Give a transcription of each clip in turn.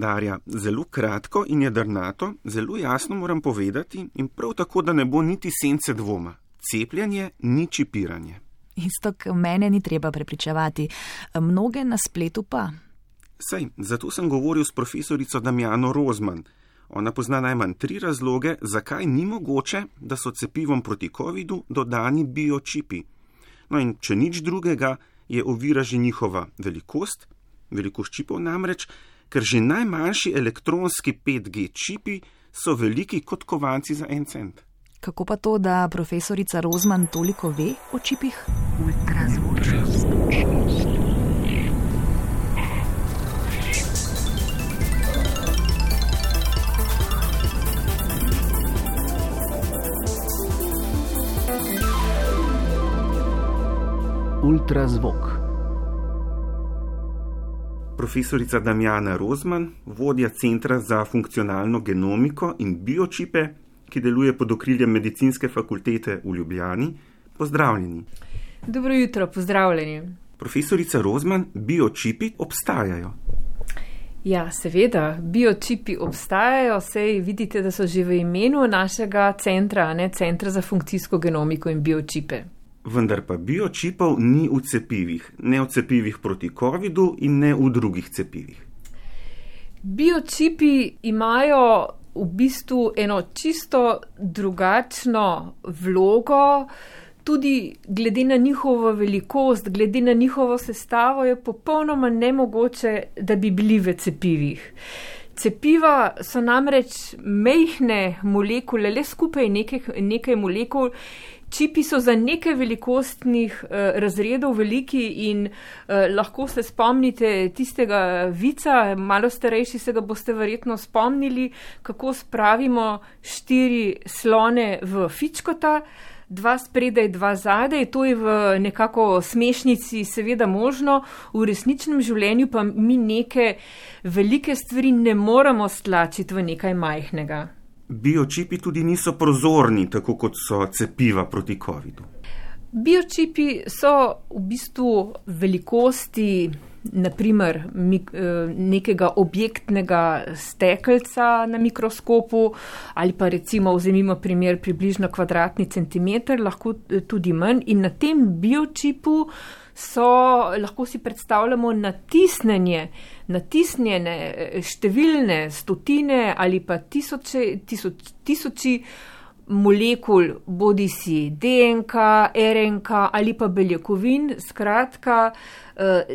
Darja, zelo kratko in jedrnato, zelo jasno moram povedati in prav tako, da ne bo niti sence dvoma. Cepljenje ni čipiranje. Isto, mene ni treba prepričevati, mnoge na spletu pa. Sej, zato sem govoril s profesorico Damjano Rozman. Ona pozna najmanj tri razloge, zakaj ni mogoče, da so cepivom proti COVID-u dodani biočipi. No in če nič drugega, je ovira že njihova velikost, velikost čipov namreč, ker že najmanjši elektronski 5G čipi so veliki kot kovanci za en cent. Kako pa to, da profesorica Rozman toliko ve o čipih? Ultrazvočnost. Ultrazvok. Profesorica Damjana Rozman, vodja Centra za funkcionalno genomiko in biočipe, ki deluje pod okriljem medicinske fakultete v Ljubljani, pozdravljeni. Dobro jutro, pozdravljeni. Profesorica Rozman, biočipi obstajajo. Ja, seveda, biočipi obstajajo, sej vidite, da so že v imenu našega centra, ne centra za funkcijsko genomiko in biočipe. Vendar pa biočipov ni v cepivih, ne v cepivih proti COVID-u in ne v drugih cepivih. Biočipi imajo v bistvu eno čisto drugačno vlogo, tudi glede na njihovo velikost, glede na njihovo sestavo, je popolnoma nemogoče, da bi bili v cepivih. Cepiva so namreč mehne molekule, le skupaj nekaj, nekaj molekul. Čipi so za nekaj velikostnih uh, razredov veliki in uh, lahko se spomnite tistega vica, malo starejši se ga boste verjetno spomnili, kako spravimo štiri slone v fičkota, dva spredaj, dva zadaj. To je v nekako smešnici seveda možno, v resničnem življenju pa mi neke velike stvari ne moremo stlačiti v nekaj majhnega. Biočipi tudi niso prozorni, tako kot so cepiva proti COVID-u. Biočipi so v bistvu velikosti, naprimer, nekega objektnega stekelca na mikroskopu ali pa recimo vzemimo primer približno kvadratni centimeter, lahko tudi manj. In na tem biočipu so, lahko si predstavljamo natisnjenje, natisnjene številne stotine ali pa tisoče, tisoč, tisoči molekul, bodi si DNK, RNK ali pa beljakovin, skratka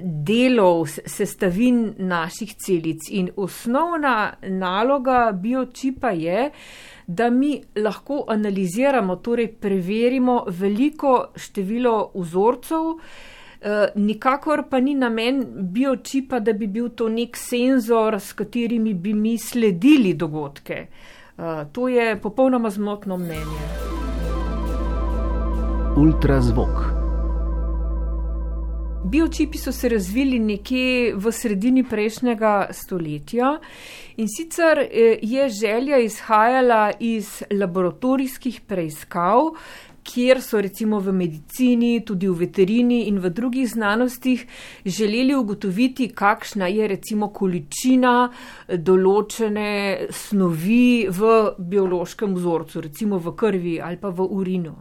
delov, sestavin naših celic. In osnovna naloga biočipa je, da mi lahko analiziramo, torej preverimo veliko število vzorcev, Eh, nikakor pa ni namen biočipa, da bi bil to nek senzor, s katerimi bi mi sledili dogodke. Uh, to je popolnoma zmotno mnenje. Ultrazvok. Biočipi so se razvili nekje v sredini prejšnjega stoletja in sicer eh, je želja izhajala iz laboratorijskih preiskav, kjer so recimo v medicini, tudi v veterini in v drugih znanostih želeli ugotoviti, kakšna je recimo količina določene snovi v biološkem vzorcu, recimo v krvi ali pa v urinu.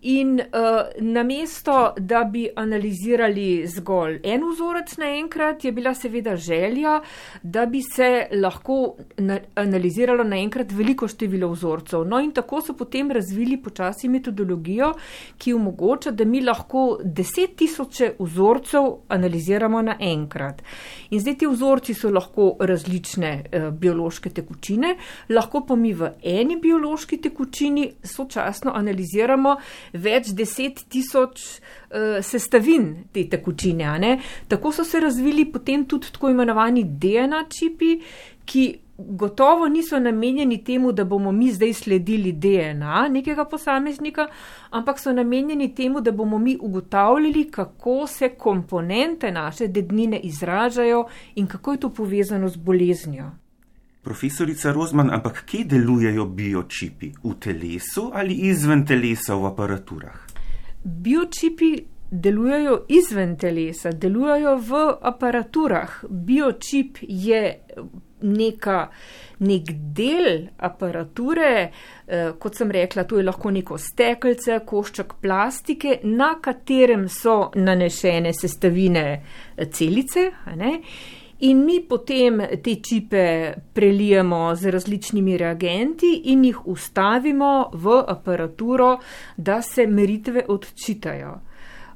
In uh, namesto, da bi analizirali zgolj en vzorec naenkrat, je bila seveda želja, da bi se lahko na analiziralo naenkrat veliko število vzorcev. No, in tako so potem razvili počasi metodologijo, ki omogoča, da mi lahko deset tisoče vzorcev analiziramo naenkrat. In zdaj ti vzorci so lahko različne uh, biološke tekočine, lahko pa mi v eni biološki tekočini sočasno analiziramo več deset tisoč uh, sestavin te tekočine. Tako so se razvili potem tudi tako imenovani DNA čipi, ki gotovo niso namenjeni temu, da bomo mi zdaj sledili DNA nekega posameznika, ampak so namenjeni temu, da bomo mi ugotavljali, kako se komponente naše dednine izražajo in kako je to povezano z boleznjo. Profesorica Rozman, ampak kje delujejo biočipi? V telesu ali izven telesa v aparaturah? Biočipi delujejo izven telesa, delujejo v aparaturah. Biočip je neka, nek del aparature, eh, kot sem rekla, to je lahko neko stekelce, košček plastike, na katerem so nanešene sestavine eh, celice. ne. In mi potem te čipe prelijemo z različnimi reagenti in jih ustavimo v aparaturo, da se meritve odčitajo.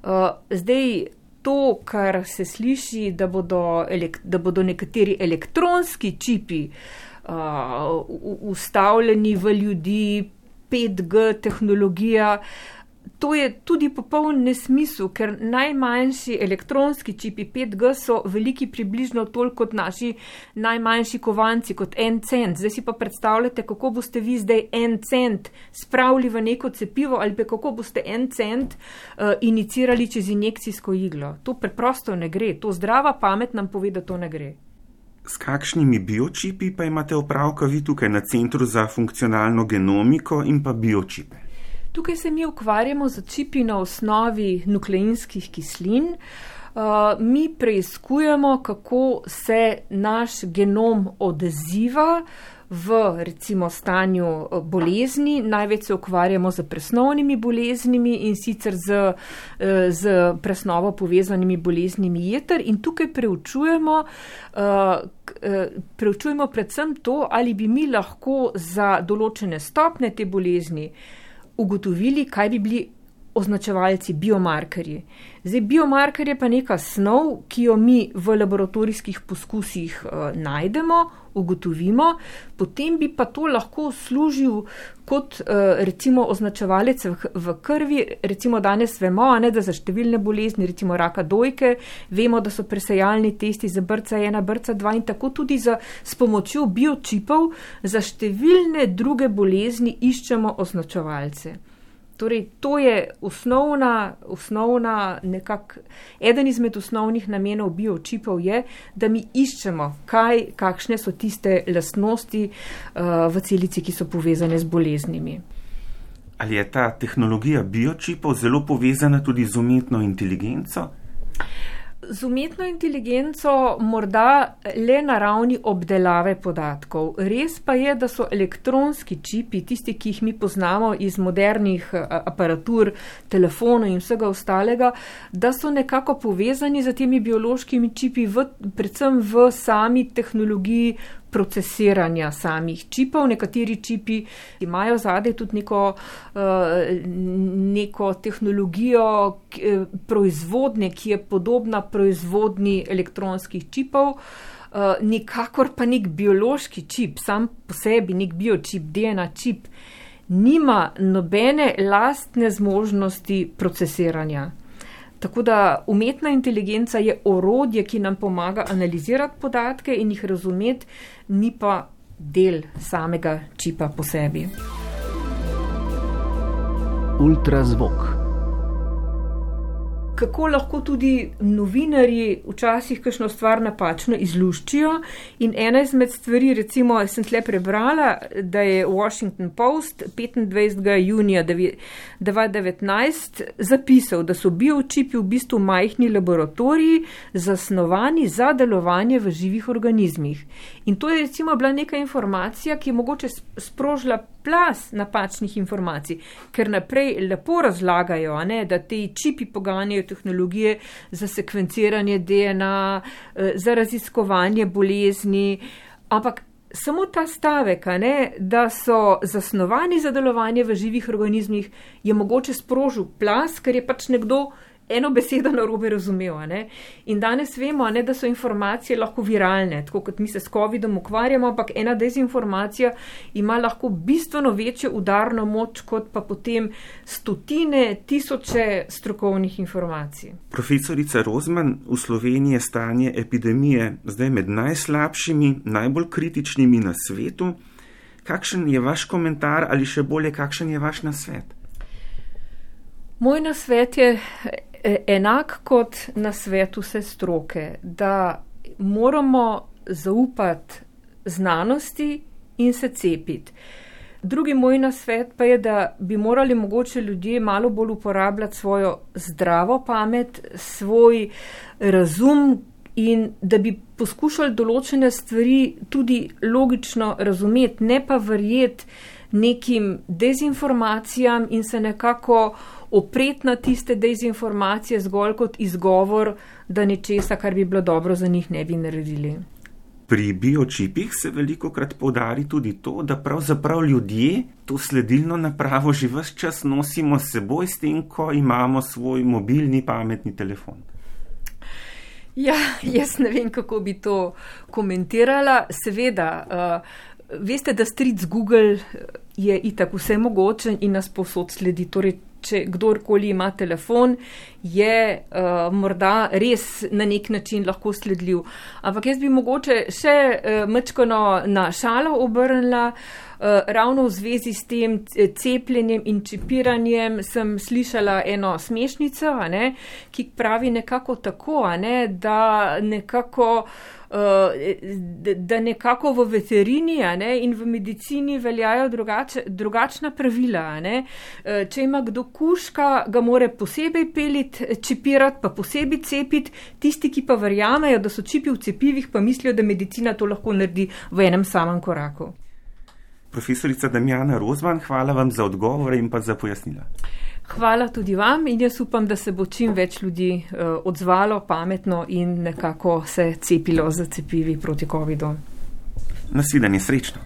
Uh, zdaj, to, kar se sliši, da bodo, da bodo nekateri elektronski čipi uh, ustavljeni v ljudi, 5G tehnologija, to je tudi popoln nesmisel, ker najmanjši elektronski čipi 5G so veliki približno toliko kot naši najmanjši kovanci, kot en cent. Zdaj si pa predstavljate, kako boste vi zdaj en cent spravili v neko cepivo ali pa kako boste en cent uh, inicirali čez injekcijsko iglo. To preprosto ne gre. To zdrava pamet nam pove, da to ne gre. S kakšnimi biočipi pa imate opravka vi tukaj na Centru za funkcionalno genomiko in pa biočipe? Tukaj se mi ukvarjamo z čipi na osnovi nukleinskih kislin. Uh, mi preizkujemo, kako se naš genom odziva v recimo stanju uh, bolezni. Največ se ukvarjamo z presnovnimi boleznimi in sicer z, uh, z presnovo povezanimi boleznimi jeter in tukaj preučujemo, preučujemo predvsem to, ali bi mi lahko za določene stopne te bolezni ugotovili, kaj bi bili označevalci, biomarkerji. Zdaj, biomarker je pa neka snov, ki jo mi v laboratorijskih poskusih uh, najdemo, ugotovimo, potem bi pa to lahko služil kot uh, recimo označevalec v, v krvi. Recimo danes vemo, ne, da za številne bolezni, recimo raka dojke, vemo, da so presejalni testi za brca 1, brca 2 in tako tudi za, s pomočjo biočipov za številne druge bolezni iščemo označevalce. Torej, to je osnovna, osnovna nekak, eden izmed osnovnih namenov biočipov, je, da mi iščemo, kaj, kakšne so tiste lastnosti uh, v celici, ki so povezane z boleznimi. Ali je ta tehnologija biočipov zelo povezana tudi z umetno inteligenco? Z umetno inteligenco morda le na ravni obdelave podatkov. Res pa je, da so elektronski čipi, tisti, ki jih mi poznamo iz modernih aparatur, telefonov in vsega ostalega, da so nekako povezani z temi biološkimi čipi, v, predvsem v sami tehnologiji procesiranja samih čipov. Nekateri čipi imajo zadaj tudi neko, eh, neko tehnologijo eh, proizvodne, ki je podobna proizvodni elektronskih čipov. Uh, nikakor pa nek biološki čip, sam po sebi, nek biočip, DNA čip, nima nobene lastne zmožnosti procesiranja. Tako da umetna inteligenca je orodje, ki nam pomaga analizirati podatke in jih razumeti, ni pa del samega čipa po sebi. Ultrazvok kako lahko tudi novinari včasih kakšno stvar napačno izluščijo. In ena izmed stvari, recimo, sem tle prebrala, da je Washington Post 25. junija 2019 zapisal, da so biočipi v bistvu majhni laboratoriji zasnovani za delovanje v živih organizmih. In to je recimo bila neka informacija, ki je mogoče sprožila plas napačnih informacij, ker naprej lepo razlagajo, ne, da te čipi poganjajo tehnologije za sekvenciranje DNA, eh, za raziskovanje bolezni, ampak samo ta stavek, ne, da so zasnovani za delovanje v živih organizmih, je mogoče sprožil plas, ker je pač nekdo eno besedo na robe razumel. In danes vemo, ne, da so informacije lahko viralne, tako kot mi se s COVID-om ukvarjamo, ampak ena dezinformacija ima lahko bistveno večjo udarno moč, kot pa potem stotine, tisoče strokovnih informacij. Profesorica Rozman, v Sloveniji je stanje epidemije zdaj med najslabšimi, najbolj kritičnimi na svetu. Kakšen je vaš komentar ali še bolje, kakšen je vaš nasvet? Moj nasvet je E, enak kot na svetu vse stroke, da moramo zaupati znanosti in se cepiti. Drugi moj nasvet pa je, da bi morali mogoče ljudje malo bolj uporabljati svojo zdravo pamet, svoj razum in da bi poskušali določene stvari tudi logično razumeti, ne pa verjeti nekim dezinformacijam in se nekako opret na tiste dezinformacije zgolj kot izgovor, da nečesa, kar bi bilo dobro za njih, ne bi naredili. Pri biočipih se veliko krat povdari tudi to, da pravzaprav ljudje to sledilno napravo že vse čas nosimo s seboj, s tem, ko imamo svoj mobilni pametni telefon. Ja, jaz ne vem, kako bi to komentirala. Seveda, uh, veste, da stric Google je itak vse mogoče in nas posod sledi. Torej, če kdorkoli ima telefon, je uh, morda res na nek način lahko sledljiv. Ampak jaz bi mogoče še uh, mečkano na šalo obrnila. Uh, ravno v zvezi s tem cepljenjem in čipiranjem sem slišala eno smešnico, ne, ki pravi nekako tako, ne, da nekako uh, da nekako v veterini ne, in v medicini veljajo drugače, drugačna pravila. Ne. Eh, če ima kdo kuška, ga more posebej peliti, čipirati, pa posebej cepiti. Tisti, ki pa verjamejo, da so čipi v cepivih, pa mislijo, da medicina to lahko naredi v enem samem koraku. Profesorica Damjana Rozman, hvala vam za odgovore in pa za pojasnila. Hvala tudi vam in jaz upam, da se bo čim več ljudi uh, odzvalo pametno in nekako se cepilo za cepivi proti COVID-u. Nasvidenje srečno.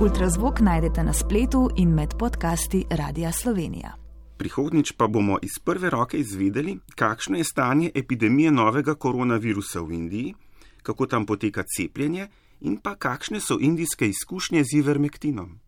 Ultrazvok najdete na spletu in med podcasti Radia Slovenija. Prihodnič pa bomo iz prve roke izvedeli, kakšno je stanje epidemije novega koronavirusa v Indiji kako tam poteka cepljenje in pa kakšne so indijske izkušnje z ivermektinom.